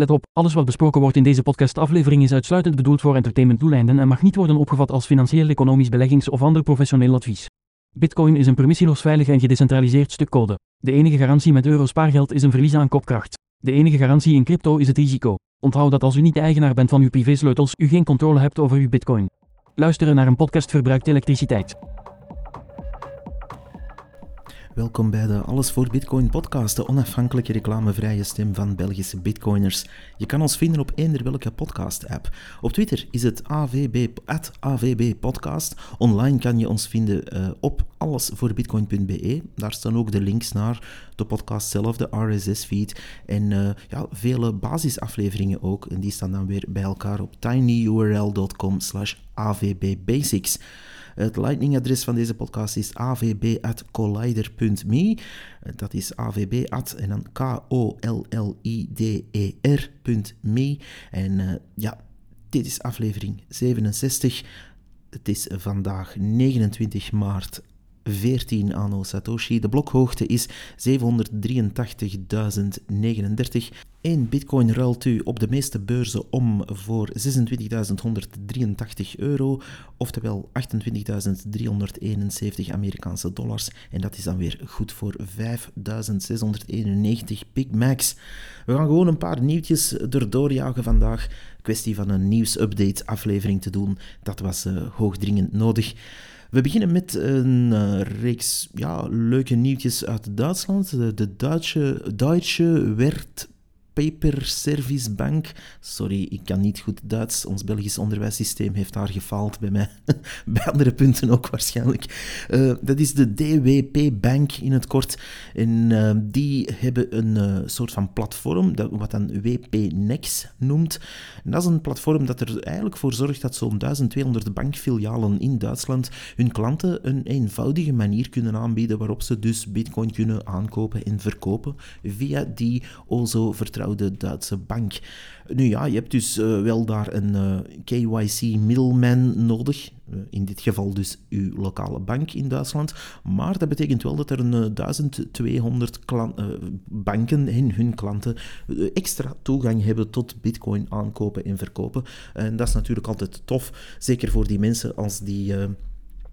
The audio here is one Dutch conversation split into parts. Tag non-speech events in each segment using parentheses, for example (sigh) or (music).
Let op, alles wat besproken wordt in deze podcastaflevering is uitsluitend bedoeld voor entertainmentdoeleinden en mag niet worden opgevat als financieel, economisch, beleggings- of ander professioneel advies. Bitcoin is een permissieloos veilig en gedecentraliseerd stuk code. De enige garantie met euro spaargeld is een verlies aan kopkracht. De enige garantie in crypto is het risico. Onthoud dat als u niet de eigenaar bent van uw privésleutels, u geen controle hebt over uw bitcoin. Luisteren naar een podcast verbruikt elektriciteit. Welkom bij de Alles voor Bitcoin podcast, de onafhankelijke reclamevrije stem van Belgische bitcoiners. Je kan ons vinden op eender welke podcast-app. Op Twitter is het AVB, Podcast. Online kan je ons vinden uh, op allesvoorbitcoin.be. Daar staan ook de links naar de podcast zelf, de RSS-feed en uh, ja, vele basisafleveringen ook. En die staan dan weer bij elkaar op tinyurl.com slash avbbasics. Het lightning-adres van deze podcast is avb.collider.me. Dat is avb en dan k-o-l-l-i-d-e-r.me. En uh, ja, dit is aflevering 67. Het is vandaag 29 maart 14 anno Satoshi. De blokhoogte is 783.039. 1 bitcoin ruilt u op de meeste beurzen om voor 26.183 euro, oftewel 28.371 Amerikaanse dollars. En dat is dan weer goed voor 5.691 Big Macs. We gaan gewoon een paar nieuwtjes erdoor jagen vandaag. Kwestie van een nieuwsupdate aflevering te doen. Dat was uh, hoogdringend nodig. We beginnen met een uh, reeks ja, leuke nieuwtjes uit Duitsland. De, de Duitse, Duitse werd Paper Service Bank. Sorry, ik kan niet goed Duits. Ons Belgisch onderwijssysteem heeft daar gefaald bij mij. (laughs) bij andere punten ook waarschijnlijk. Uh, dat is de DWP Bank in het kort. En uh, die hebben een uh, soort van platform, dat, wat dan WP-Nex noemt. En dat is een platform dat er eigenlijk voor zorgt dat zo'n 1200 bankfilialen in Duitsland hun klanten een eenvoudige manier kunnen aanbieden waarop ze dus bitcoin kunnen aankopen en verkopen via die o zo vertrouwde de Duitse bank. Nu ja, je hebt dus uh, wel daar een eh, KYC middleman nodig. Uh, in dit geval dus uw lokale bank in Duitsland. Maar dat betekent wel dat er een 1200 banken en hun klanten extra toegang hebben tot bitcoin aankopen en verkopen. En dat is natuurlijk altijd tof. Zeker voor die mensen als die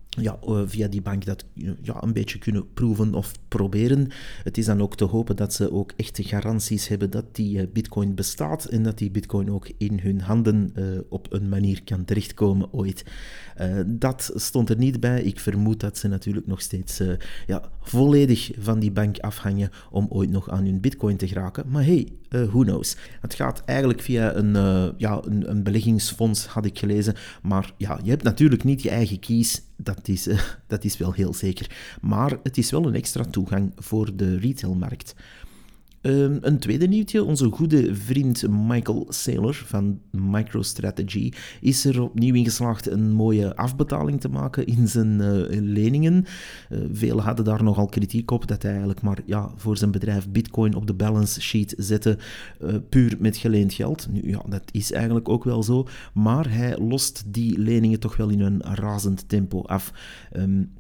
ja, eh, via die bank dat ja, een beetje kunnen proeven of proberen. Het is dan ook te hopen dat ze ook echte garanties hebben dat die eh, bitcoin bestaat en dat die bitcoin ook in hun handen uh, op een manier kan terechtkomen ooit. Dat stond er niet bij. Ik vermoed dat ze natuurlijk nog steeds ja, volledig van die bank afhangen om ooit nog aan hun bitcoin te geraken. Maar hey, who knows. Het gaat eigenlijk via een, ja, een, een beleggingsfonds, had ik gelezen. Maar ja, je hebt natuurlijk niet je eigen keys dat is, uh, (laughs) dat is wel heel zeker. Maar het is wel een extra toegang voor de retailmarkt. Um, een tweede nieuwtje. Onze goede vriend Michael Saylor van MicroStrategy is er opnieuw in geslaagd een mooie afbetaling te maken in zijn uh, leningen. Uh, velen hadden daar nogal kritiek op dat hij eigenlijk maar ja, voor zijn bedrijf Bitcoin op de balance sheet zette, uh, puur met geleend geld. Nu ja, dat is eigenlijk ook wel zo, maar hij lost die leningen toch wel in een razend tempo af. Um,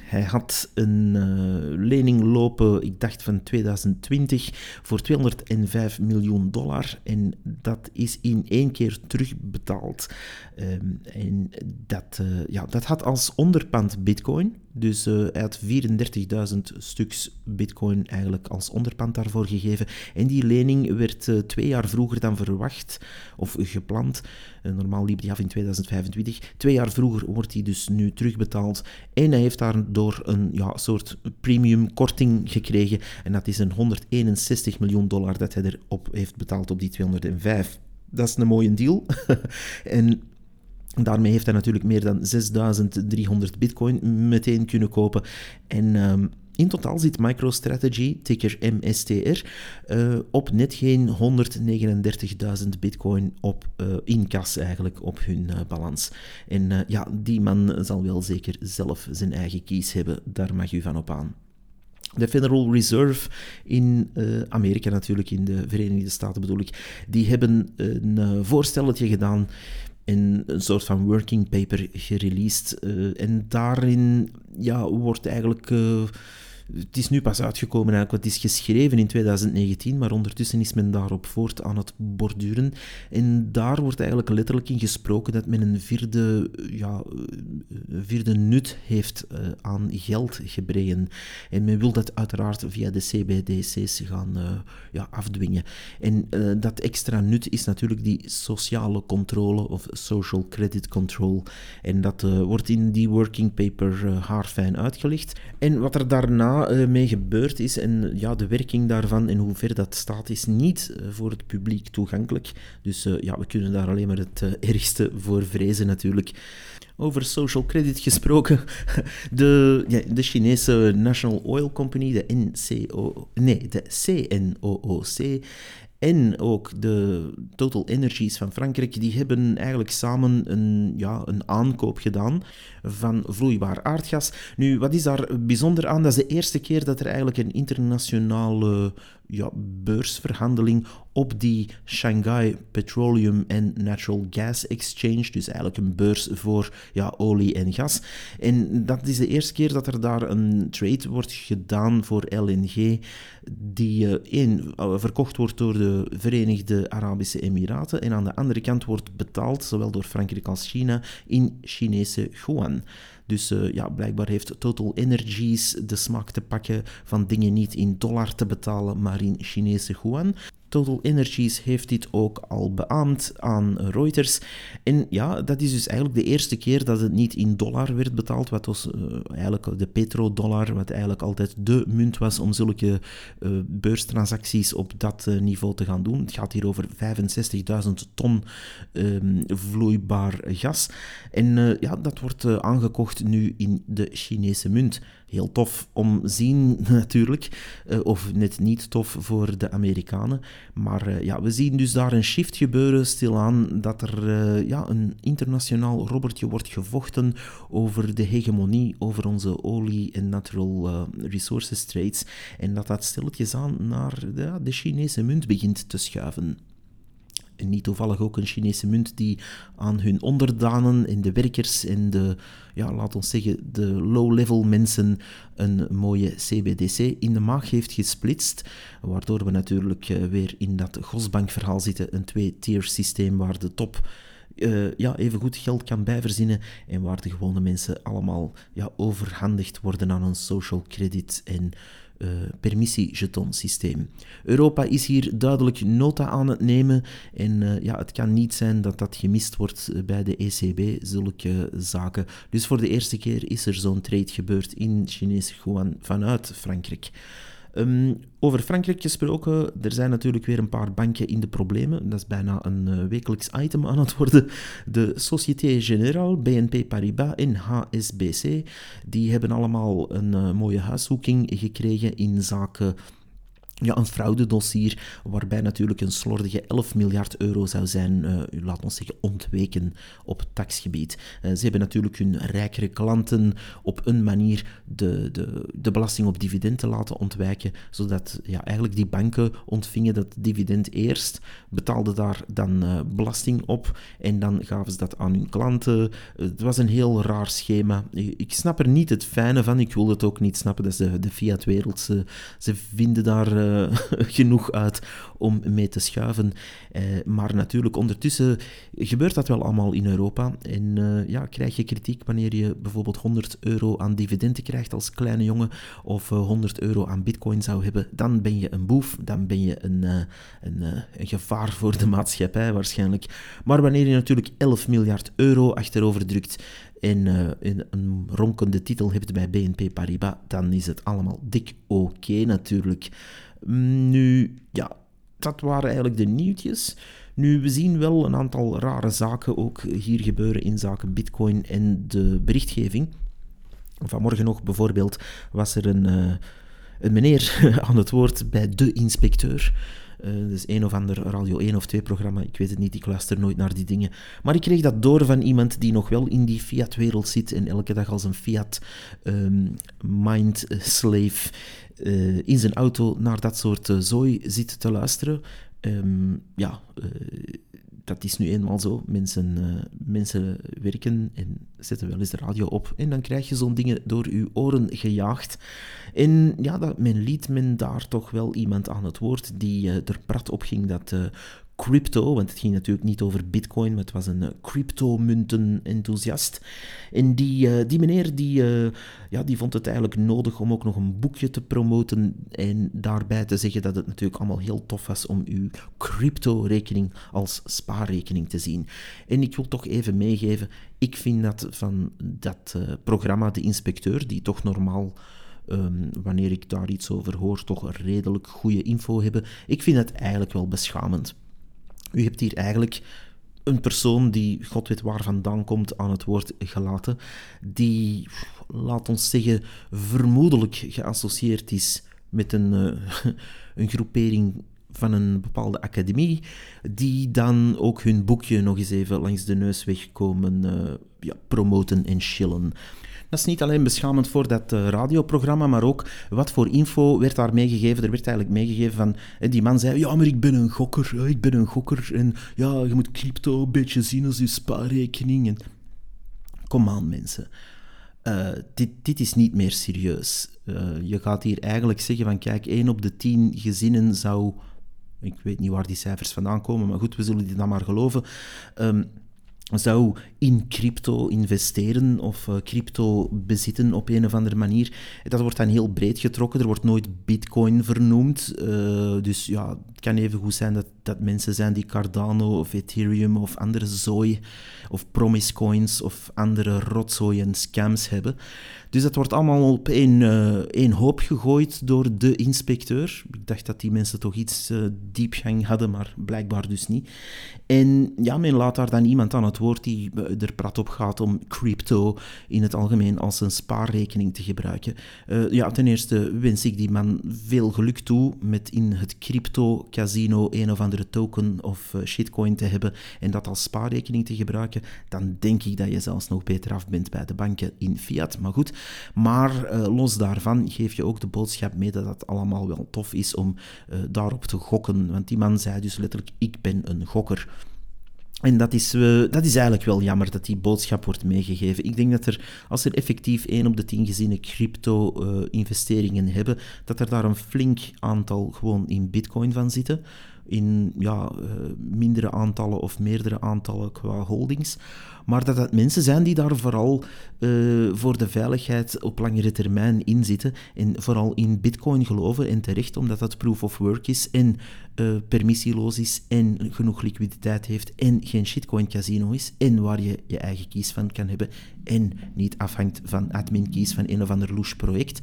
hij had een uh, lening lopen, ik dacht van 2020, voor 205 miljoen dollar. En dat is in één keer terugbetaald. Um, en dat, uh, ja, dat had als onderpand Bitcoin. Dus uh, hij had 34.000 stuks bitcoin eigenlijk als onderpand daarvoor gegeven. En die lening werd twee jaar vroeger dan verwacht, of gepland. Normaal liep die af in 2025. Twee jaar vroeger wordt die dus nu terugbetaald. En hij heeft daardoor een ja, soort premium korting gekregen. En dat is een 161 miljoen dollar dat hij erop heeft betaald op die 205. Dat is een mooie deal. (laughs) en Daarmee heeft hij natuurlijk meer dan 6300 bitcoin meteen kunnen kopen. En um, in totaal zit MicroStrategy, ticker MSTR, uh, op net geen 139.000 bitcoin op, uh, in kas eigenlijk op hun uh, balans. En ja, die man zal wel zeker zelf zijn eigen kies hebben, daar mag u van op aan. De Federal Reserve in Amerika natuurlijk, in de Verenigde Staten bedoel ik, die hebben een voorstelletje gedaan in een soort van working paper gereleased. Uh, en daarin ja, wordt eigenlijk uh, het is nu pas uitgekomen eigenlijk, het is geschreven in 2019, maar ondertussen is men daarop voort aan het borduren. En daar wordt eigenlijk letterlijk in gesproken dat men een vierde, ja, vierde nut heeft uh, aan geldgebreken. En men wil dat uiteraard via de CBDC's gaan uh, ja, afdwingen. En uh, dat extra nut is natuurlijk die sociale controle of social credit control. En dat wordt in die working paper haarfijn uitgelegd. En wat er daarna mee gebeurd is en ja, de werking daarvan en hoe ver dat staat, is niet uh, voor het publiek toegankelijk. Dus uh, ja, we kunnen daar alleen maar het ergste voor vrezen natuurlijk. Over social credit gesproken, (laughs) de, ja, de Chinese National Oil Company, de NCO, nee, de CNOOC, en ook de Total Energies van Frankrijk, die hebben eigenlijk samen een, ja, een aankoop gedaan van vloeibaar aardgas. Nu, wat is daar bijzonder aan? Dat is de eerste keer dat er eigenlijk een internationale ja, beursverhandeling op die Shanghai Petroleum and Natural Gas Exchange, dus eigenlijk een beurs voor ja, olie en gas. En dat is de eerste keer dat er daar een trade wordt gedaan voor LNG, die uh, verkocht wordt door de Verenigde Arabische Emiraten en aan de andere kant wordt betaald, zowel door Frankrijk als China, in Chinese yuan. Dus uh, ja, blijkbaar heeft Total Energies de smaak te pakken van dingen niet in dollar te betalen, maar in Chinese yuan. Total Energies heeft dit ook al beaamd aan Reuters. En ja, dat is dus eigenlijk de eerste keer dat het niet in dollar werd betaald, wat was uh, eigenlijk de petrodollar, wat eigenlijk altijd de munt was om zulke uh, beurstransacties op dat uh, niveau te gaan doen. Het gaat hier over 65.000 ton um, vloeibaar gas. En ja, dat wordt aangekocht nu in de Chinese munt heel tof om zien (laughs) natuurlijk, uh, of net niet tof voor de Amerikanen. Maar uh, ja, we zien dus daar een shift gebeuren, stilaan, dat er uh, ja, een internationaal robbertje wordt gevochten over de hegemonie over onze olie- en natural resources trades. En dat dat stilletjes aan naar de Chinese munt begint te schuiven niet toevallig ook een Chinese munt die aan hun onderdanen en de werkers en de, ja, laat ons zeggen, de low-level mensen een mooie CBDC in de maag heeft gesplitst. Waardoor we natuurlijk eh, weer in dat Gosbank-verhaal zitten, een twee-tier systeem waar de top uh, ja, even goed geld kan bijverzinnen en waar de gewone mensen allemaal ja, overhandigd worden aan een social credit en uh, permissie-jeton-systeem. Europa is hier duidelijk nota aan het nemen en uh, ja, het kan niet zijn dat dat gemist wordt bij de ECB, zulke zaken. Dus voor de eerste keer is er zo'n trade gebeurd in Chinese yuan vanuit Frankrijk. Um, over Frankrijk gesproken, er zijn natuurlijk weer een paar banken in de problemen. Dat is bijna een uh, wekelijks item aan het worden. De Société Générale, BNP Paribas en HSBC, die hebben allemaal een uh, mooie huiszoeking gekregen in zaken ja, een fraudedossier waarbij natuurlijk een slordige 11 miljard euro zou zijn, uh, laat ons zeggen, ontweken op taxgebied. Uh, ze hebben natuurlijk hun rijkere klanten op een manier de, de, de belasting op dividenden laten ontwijken, zodat ja, eigenlijk die banken ontvingen dat dividend eerst, betaalden daar dan uh, belasting op en dan gaven ze dat aan hun klanten. het was een heel raar schema. Ik snap er niet het fijne van, ik wil het ook niet snappen, dat is de, de fiat-wereld. Ze, ze vinden daar uh, (laughs) genoeg uit om mee te schuiven. Uh, maar natuurlijk, ondertussen gebeurt dat wel allemaal in Europa. En uh, ja, krijg je kritiek wanneer je bijvoorbeeld 100 euro aan dividenden krijgt als kleine jongen, of 100 euro aan bitcoin zou hebben, dan ben je een boef, dan ben je een, een, gevaar voor de maatschappij waarschijnlijk. Maar wanneer je natuurlijk 11 miljard euro achterover drukt, en uh, een ronkende titel hebt bij BNP Paribas, dan is het allemaal dik oké natuurlijk. Nu, ja, dat waren eigenlijk de nieuwtjes. Nu, we zien wel een aantal rare zaken ook hier gebeuren in zaken Bitcoin en de berichtgeving. Vanmorgen nog bijvoorbeeld was er een, uh, een meneer (laughs) aan het woord bij de inspecteur. Uh, dus een of ander Radio 1 of 2 programma, ik weet het niet, ik luister nooit naar die dingen. Maar ik kreeg dat door van iemand die nog wel in die Fiat-wereld zit en elke dag als een Fiat um, mind slave uh, in zijn auto naar dat soort uh, zooi zit te luisteren. Um, ja, dat is nu eenmaal zo. Mensen, uh, mensen werken en zetten wel eens de radio op. En dan krijg je zo'n dingen door je oren gejaagd. En ja, dat, men liet men daar toch wel iemand aan het woord die uh, er prat op ging dat crypto, want het ging natuurlijk niet over bitcoin, maar het was een uh, cryptomunten-enthousiast. En die, uh, die meneer die, uh, ja, die vond het eigenlijk nodig om ook nog een boekje te promoten en daarbij te zeggen dat het natuurlijk allemaal heel tof was om uw crypto-rekening als spaarrekening te zien. En ik wil toch even meegeven, ik vind dat van dat programma De Inspecteur, die toch normaal... Um, wanneer ik daar iets over hoor, toch redelijk goede info hebben. Ik vind het eigenlijk wel beschamend. U hebt hier eigenlijk een persoon die god weet waar vandaan komt aan het woord gelaten, die, laat ons zeggen, vermoedelijk geassocieerd is met een, uh, (laughs) een groepering van een bepaalde academie, die dan ook hun boekje nog eens even langs de neus wegkomen uh, ja, promoten en chillen. Dat is niet alleen beschamend voor dat uh, radioprogramma, maar ook wat voor info werd daar meegegeven. Er werd eigenlijk meegegeven van, die man zei, ja, maar ik ben een gokker, ik ben een gokker en ja, je moet crypto een beetje zien als je spaarrekening. En... Kom aan, mensen. Dit, dit is niet meer serieus. Je gaat hier eigenlijk zeggen van, kijk, één op de tien gezinnen zou... Ik weet niet waar die cijfers vandaan komen, maar goed, we zullen die dan maar geloven. Um, zou in crypto investeren of uh, crypto bezitten op een of andere manier. Dat wordt dan heel breed getrokken. Er wordt nooit bitcoin vernoemd. Uh, dus ja, het kan even goed zijn dat, dat mensen zijn die Cardano of Ethereum of andere zooi of promise coins of andere rotzooi en scams hebben. Dus dat wordt allemaal op één, uh, één hoop gegooid door de inspecteur. Ik dacht dat die mensen toch iets uh, diepgang hadden, maar blijkbaar dus niet. En ja, men laat daar dan iemand aan het woord die eh, er prat op gaat om crypto in het algemeen als een spaarrekening te gebruiken. Ja, ten eerste wens ik die man veel geluk toe met in het crypto-casino een of andere token of uh, shitcoin te hebben en dat als spaarrekening te gebruiken. Dan denk ik dat je zelfs nog beter af bent bij de banken in fiat. Maar goed, maar uh, los daarvan geef je ook de boodschap mee dat het allemaal wel tof is om uh, daarop te gokken. Want die man zei dus letterlijk: Ik ben een gokker. En dat is, uh, dat is eigenlijk wel jammer dat die boodschap wordt meegegeven. Ik denk dat er, als er effectief 1 op de 10 gezinnen crypto-investeringen hebben, dat er daar een flink aantal gewoon in bitcoin van zitten. In ja, mindere aantallen of meerdere aantallen qua holdings. Maar dat dat mensen zijn die daar vooral uh, voor de veiligheid op langere termijn in zitten. En vooral in Bitcoin geloven. En terecht, omdat dat proof of work is en uh, permissieloos is en genoeg liquiditeit heeft en geen shitcoin casino is. En waar je je eigen kies van kan hebben. En niet afhangt van admin kies van een of ander louche project.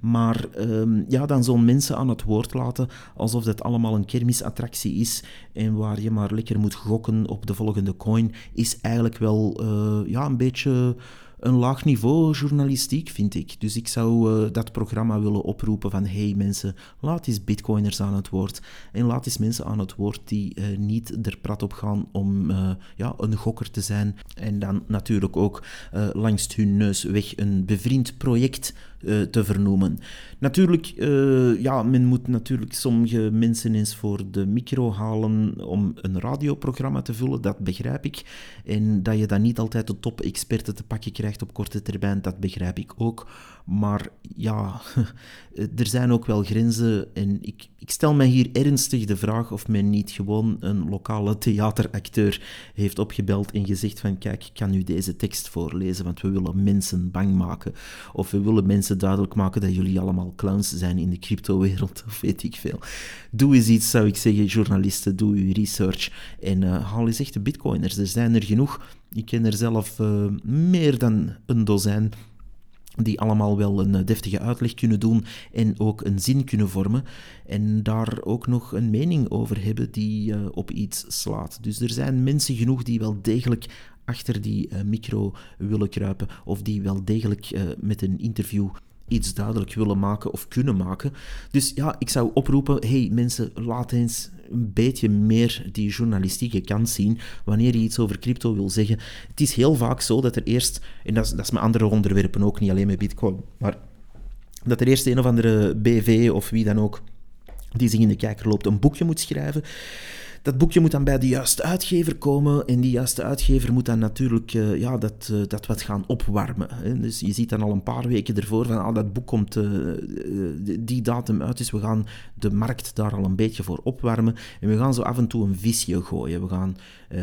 Maar um, ja, dan zo'n mensen aan het woord laten alsof dat allemaal een kermisattractie is. En waar je maar lekker moet gokken op de volgende coin, is eigenlijk wel uh, ja, een beetje een laag niveau journalistiek, vind ik. Dus ik zou uh, dat programma willen oproepen van hey mensen, laat eens bitcoiners aan het woord. En laat eens mensen aan het woord die uh, niet er prat op gaan om uh, ja, een gokker te zijn. En dan natuurlijk ook langs hun neus weg een bevriend project te vernoemen. Natuurlijk, ja, men moet natuurlijk sommige mensen eens voor de micro halen om een radioprogramma te vullen, dat begrijp ik. En dat je dan niet altijd de top-experten te pakken krijgt op korte termijn, dat begrijp ik ook. Maar ja, (laughs) er zijn ook wel grenzen. En ik, ik stel mij hier ernstig de vraag of men niet gewoon een lokale theateracteur heeft opgebeld en gezegd van kijk, kan u deze tekst voorlezen, want we willen mensen bang maken. Of we willen mensen duidelijk maken dat jullie allemaal clowns zijn in de cryptowereld, (laughs) of weet ik veel. Doe eens iets, zou ik zeggen, journalisten, doe uw research en uh, haal eens echte bitcoiners. Er zijn er genoeg. Ik ken er zelf uh, meer dan een dozijn die allemaal wel een deftige uitleg kunnen doen en ook een zin kunnen vormen en daar ook nog een mening over hebben die uh, op iets slaat. Dus er zijn mensen genoeg die wel degelijk achter die uh, micro willen kruipen of die wel degelijk met een interview iets duidelijk willen maken of kunnen maken. Dus ja, ik zou oproepen, hey mensen, laat eens een beetje meer die journalistieke kant zien wanneer je iets over crypto wil zeggen. Het is heel vaak zo dat er eerst, en dat is, dat is met andere onderwerpen ook, niet alleen met bitcoin, maar dat er eerst een of andere BV of wie dan ook die zich in de kijker loopt een boekje moet schrijven Dat boekje moet dan bij de juiste uitgever komen en die juiste uitgever moet dan natuurlijk uh, ja, dat, uh, dat wat gaan opwarmen. Hè. Dus je ziet dan al een paar weken ervoor van ah, dat boek komt uh, die datum uit, dus we gaan de markt daar al een beetje voor opwarmen en we gaan zo af en toe een visje gooien. We gaan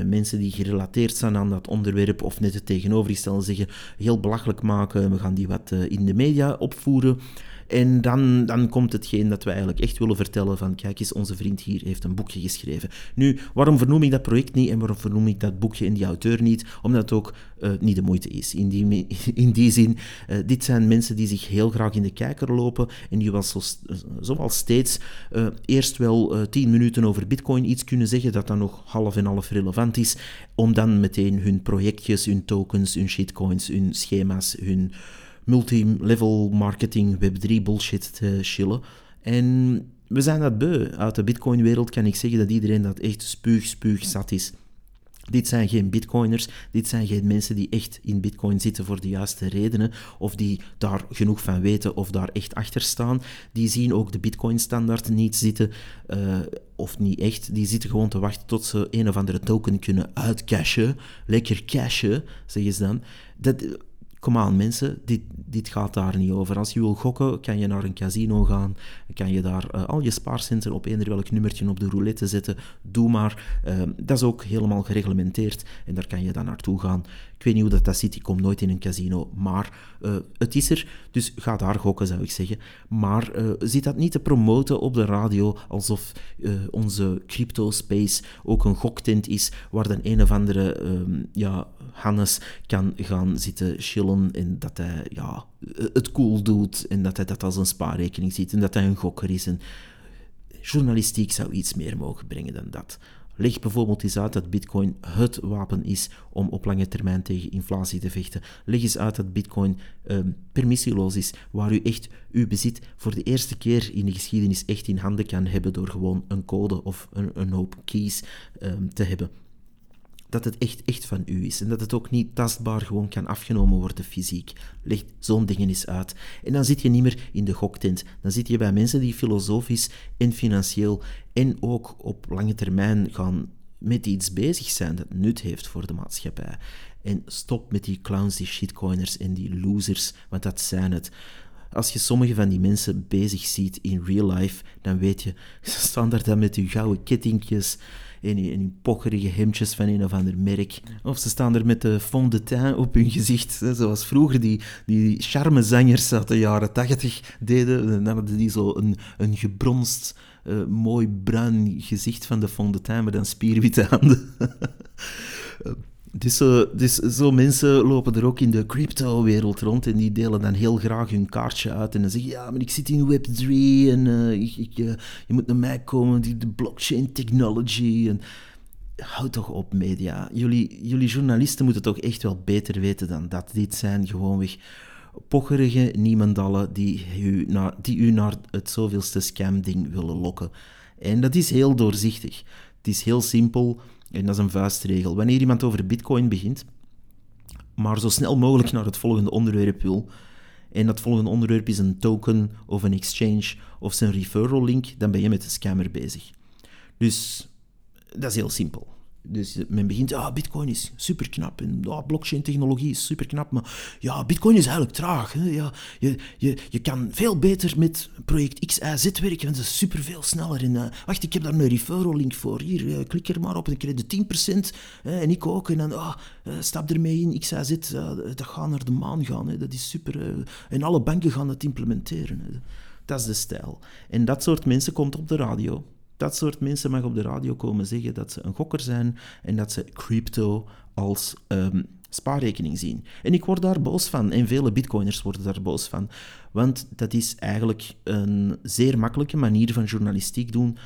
mensen die gerelateerd zijn aan dat onderwerp of net het tegenovergestelde zeggen heel belachelijk maken. We gaan die wat in de media opvoeren. En dan, dan komt hetgeen dat we eigenlijk echt willen vertellen van kijk eens, onze vriend hier heeft een boekje geschreven. Nu, waarom vernoem ik dat project niet en waarom vernoem ik dat boekje en die auteur niet? Omdat het ook uh, niet de moeite is. In die, (laughs) in die zin, uh, dit zijn mensen die zich heel graag in de kijker lopen en die was zo, zoals steeds eerst wel tien minuten over bitcoin iets kunnen zeggen dat dan nog half en half relevant is, om dan meteen hun projectjes, hun tokens, hun shitcoins, hun schema's, hun multi-level marketing, Web3 bullshit te chillen. En we zijn dat beu. Uit de Bitcoin-wereld kan ik zeggen dat iedereen dat echt spuug, spuug zat is. Dit zijn geen bitcoiners, dit zijn geen mensen die echt in bitcoin zitten voor de juiste redenen, of die daar genoeg van weten of daar echt achter staan. Die zien ook de bitcoin-standaard niet zitten, uh, of niet echt. Die zitten gewoon te wachten tot ze een of andere token kunnen uitcashen. Lekker cashen, zeggen ze dan. Dat, kom aan mensen, dit, dit gaat daar niet over. Als je wil gokken, kan je naar een casino gaan, kan je daar uh, al je spaarcenten op eender welk nummertje op de roulette zetten, doe maar. Uh, dat is ook helemaal gereglementeerd en daar kan je dan naartoe gaan. Ik weet niet hoe dat, dat zit, ik kom nooit in een casino, maar uh, het is er, dus ga daar gokken, zou ik zeggen. Maar uh, zit dat niet te promoten op de radio, alsof onze crypto-space ook een goktent is, waar dan een of andere um, ja, Hannes kan gaan zitten chillen en dat hij ja, het cool doet en dat hij dat als een spaarrekening ziet en dat hij een gokker is. En journalistiek zou iets meer mogen brengen dan dat. Leg bijvoorbeeld eens uit dat Bitcoin het wapen is om op lange termijn tegen inflatie te vechten. Leg eens uit dat Bitcoin um, permissieloos is, waar u echt uw bezit voor de eerste keer in de geschiedenis echt in handen kan hebben door gewoon een code of een, een hoop keys um, te hebben dat het echt, echt van u is. En dat het ook niet tastbaar gewoon kan afgenomen worden fysiek. Leg zo'n dingen eens uit. En dan zit je niet meer in de goktent. Dan zit je bij mensen die filosofisch en financieel en ook op lange termijn gaan met iets bezig zijn dat nut heeft voor de maatschappij. En stop met die clowns, die shitcoiners en die losers, want dat zijn het. Als je sommige van die mensen bezig ziet in real life, dan weet je, (laughs) ze staan daar dan met hun gouden kettingjes in, in pocherige hemdjes van een of ander merk. Of ze staan er met de fond de teint op hun gezicht, zoals vroeger die, die charmezangers uit de jaren tachtig deden. Dan hadden die zo een, een gebronst, uh, mooi bruin gezicht van de fond de teint met dan spierwitte handen. (laughs) Dus, dus zo mensen lopen er ook in de crypto-wereld rond en die delen dan heel graag hun kaartje uit en dan zeggen ja, maar ik zit in Web3 en uh, ik, ik, uh, je moet naar mij komen, die, de blockchain technology. En, houd toch op, media. Jullie, jullie journalisten moeten toch echt wel beter weten dan dat. Dit zijn gewoonweg pocherige niemandallen die u, naar, die u naar het zoveelste scam-ding willen lokken. En dat is heel doorzichtig. Het is heel simpel en dat is een vuistregel. Wanneer iemand over bitcoin begint, maar zo snel mogelijk naar het volgende onderwerp wil, en dat volgende onderwerp is een token of een exchange of zijn referral link, dan ben je met de scammer bezig. Dus dat is heel simpel. Dus men begint, ja, bitcoin is super knap en ja, blockchain technologie is super knap, maar ja, bitcoin is eigenlijk traag. Hè? Ja, je, je, je kan veel beter met project X, Y, Z werken, want het is super veel sneller. En, uh, wacht, ik heb daar een referral link voor. Hier, uh, klik er maar op en krijg de 10%. Hè, en ik ook. En dan, oh, uh, stap ermee in, X, Y, Z, dat gaat naar de maan gaan. Hè? Dat is super. en alle banken gaan dat implementeren. Dat is de stijl. En dat soort mensen komt op de radio. Dat soort mensen mag op de radio komen zeggen dat ze een gokker zijn en dat ze crypto als um, spaarrekening zien. En ik word daar boos van en vele bitcoiners worden daar boos van. Want dat is eigenlijk een zeer makkelijke manier van journalistiek doen.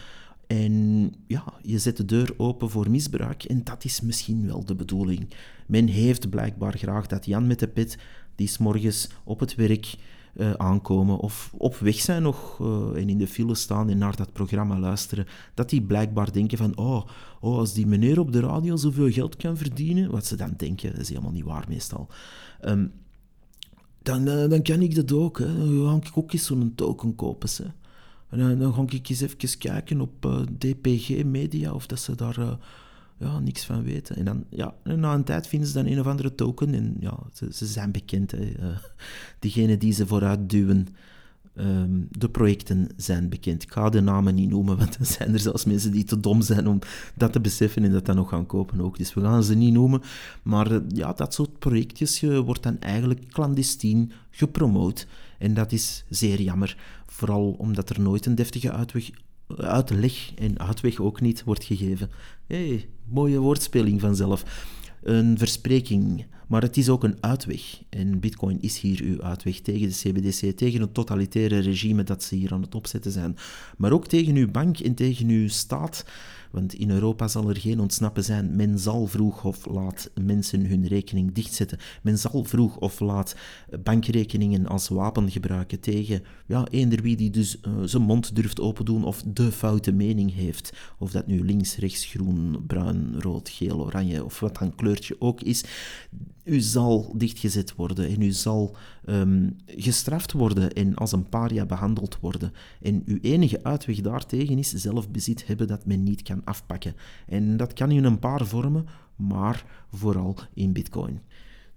En ja, je zet de deur open voor misbruik en dat is misschien wel de bedoeling. Men heeft blijkbaar graag dat Jan met de pit, die s morgens op het werk uh, aankomen of op weg zijn nog uh, en in de file staan en naar dat programma luisteren, dat die blijkbaar denken van, oh, oh, als die meneer op de radio zoveel geld kan verdienen, wat ze dan denken, dat is helemaal niet waar meestal, um, dan, uh, dan kan ik dat ook. Hè. Dan ga ik ook eens zo'n token kopen. Hè. En dan, dan ga ik eens even kijken op DPG Media of dat ze daar ja, niks van weten. En dan, ja, na een tijd vinden ze dan een of andere token en ja, ze, zijn bekend. Hè. Uh, diegene die ze vooruit duwen, um, de projecten zijn bekend. Ik ga de namen niet noemen, want er zijn er zelfs mensen die te dom zijn om dat te beseffen en dat dan nog gaan kopen ook. Dus we gaan ze niet noemen. Maar ja, dat soort projectjes wordt dan eigenlijk clandestien gepromoot. En dat is zeer jammer. Vooral omdat er nooit een deftige uitweg, uitleg en uitweg ook niet wordt gegeven. hey, mooie woordspeling vanzelf. Een verspreking, maar het is ook een uitweg. En Bitcoin is hier uw uitweg tegen de CBDC, tegen het totalitaire regime dat ze hier aan het opzetten zijn. Maar ook tegen uw bank en tegen uw staat. Want in Europa zal er geen ontsnappen zijn. Men zal vroeg of laat mensen hun rekening dichtzetten. Men zal vroeg of laat bankrekeningen als wapen gebruiken tegen ja, eender wie die dus uh, zijn mond durft open doen of de foute mening heeft. Of dat nu links, rechts, groen, bruin, rood, geel, oranje of wat dan kleurtje ook is. U zal dichtgezet worden en u zal um, gestraft worden en als een paria behandeld worden. En uw enige uitweg daartegen is zelfbezit hebben dat men niet kan afpakken. En dat kan in een paar vormen, maar vooral in bitcoin.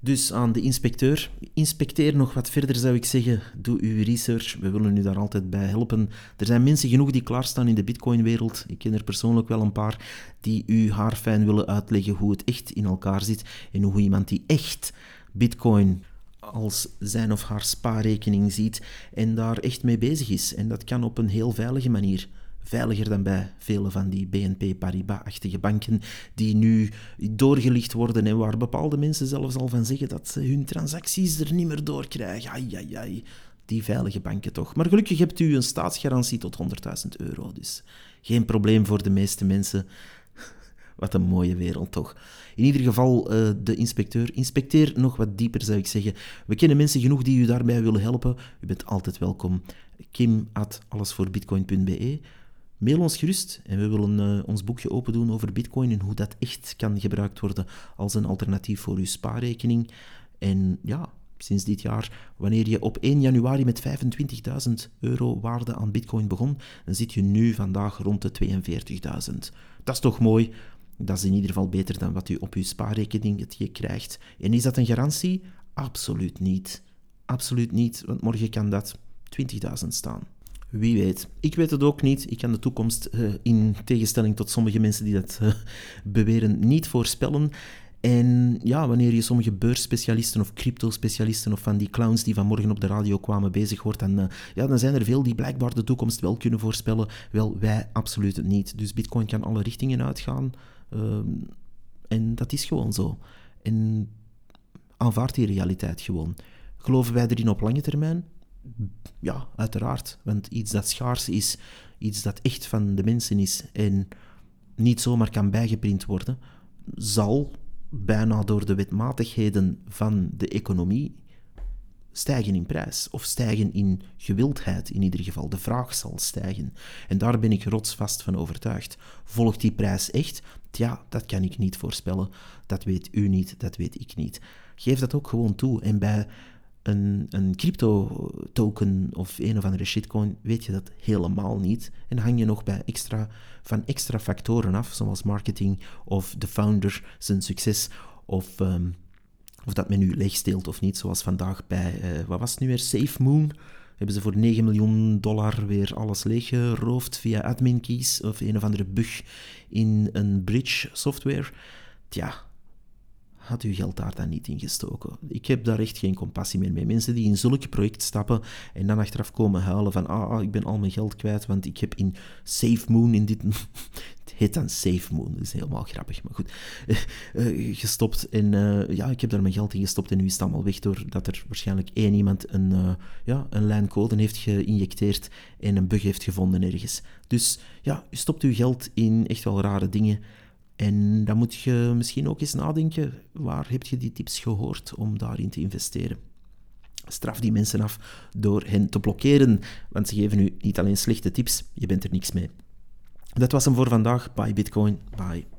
Dus aan de inspecteur, inspecteer nog wat verder zou ik zeggen. Doe uw research, we willen u daar altijd bij helpen. Er zijn mensen genoeg die klaarstaan in de bitcoinwereld. Ik ken er persoonlijk wel een paar die u haar fijn willen uitleggen hoe het echt in elkaar zit en hoe iemand die echt bitcoin als zijn of haar spaarrekening ziet en daar echt mee bezig is. En dat kan op een heel veilige manier veiliger dan bij vele van die BNP Paribas-achtige banken die nu doorgelicht worden en waar bepaalde mensen zelfs al van zeggen dat ze hun transacties er niet meer door krijgen. Ai, ai, ai. Die veilige banken toch. Maar gelukkig hebt u een staatsgarantie tot 100.000 euro, dus geen probleem voor de meeste mensen. (laughs) Wat een mooie wereld toch. In ieder geval, uh, de inspecteur. Inspecteer nog wat dieper, zou ik zeggen. We kennen mensen genoeg die u daarbij willen helpen. U bent altijd welkom. Kim at allesvoorbitcoin.be Mail ons gerust en we willen uh, ons boekje open doen over Bitcoin en hoe dat echt kan gebruikt worden als een alternatief voor uw spaarrekening. En ja, sinds dit jaar, wanneer je op 1 januari met 25.000 euro waarde aan Bitcoin begon, dan zit je nu vandaag rond de 42.000. Dat is toch mooi? Dat is in ieder geval beter dan wat u op uw spaarrekening krijgt. En is dat een garantie? Absoluut niet. Absoluut niet, want morgen kan dat 20.000 staan. Wie weet. Ik weet het ook niet. Ik kan de toekomst, uh, in tegenstelling tot sommige mensen die dat uh, beweren, niet voorspellen. En ja, wanneer je sommige beursspecialisten of crypto-specialisten of van die clowns die vanmorgen op de radio kwamen bezig hoort, dan, uh, ja, dan zijn er veel die blijkbaar de toekomst wel kunnen voorspellen. Wel, wij absoluut niet. Dus Bitcoin kan alle richtingen uitgaan. Ehm, en dat is gewoon zo. En aanvaard die realiteit gewoon. Geloven wij erin op lange termijn? Ja, uiteraard. Want iets dat schaars is, iets dat echt van de mensen is en niet zomaar kan bijgeprint worden, zal bijna door de wetmatigheden van de economie stijgen in prijs. Of stijgen in gewildheid in ieder geval. De vraag zal stijgen. En daar ben ik rotsvast van overtuigd. Volgt die prijs echt? Tja, dat kan ik niet voorspellen. Dat weet u niet, dat weet ik niet. Geef dat ook gewoon toe. En bij een, een crypto-token of een of andere shitcoin, weet je dat helemaal niet. En hang je nog bij extra, van extra factoren af, zoals marketing of de founder, zijn succes, of, um, of dat men nu leegsteelt of niet, zoals vandaag bij, uh, wat was het nu weer, SafeMoon. Hebben ze voor 9 miljoen dollar weer alles leeggeroofd via admin keys of een of andere bug in een bridge software. Tja, had uw geld daar dan niet in gestoken. Ik heb daar echt geen compassie meer mee. Mensen die in zulke projecten stappen en dan achteraf komen huilen van ah, ah ik ben al mijn geld kwijt, want ik heb in Safe Moon, in dit... (laughs) het heet dan Safe Moon, dat is helemaal grappig, maar goed. Uh, gestopt en uh, ja, ik heb daar mijn geld in gestopt en nu is het allemaal weg doordat er waarschijnlijk één iemand een, ja, een lijn code heeft geïnjecteerd en een bug heeft gevonden ergens. Dus ja, u stopt uw geld in echt wel rare dingen en dan moet je misschien ook eens nadenken, waar heb je die tips gehoord om daarin te investeren? Straf die mensen af door hen te blokkeren, want ze geven u niet alleen slechte tips, je bent er niks mee. Dat was hem voor vandaag. Bye Bitcoin. Bye.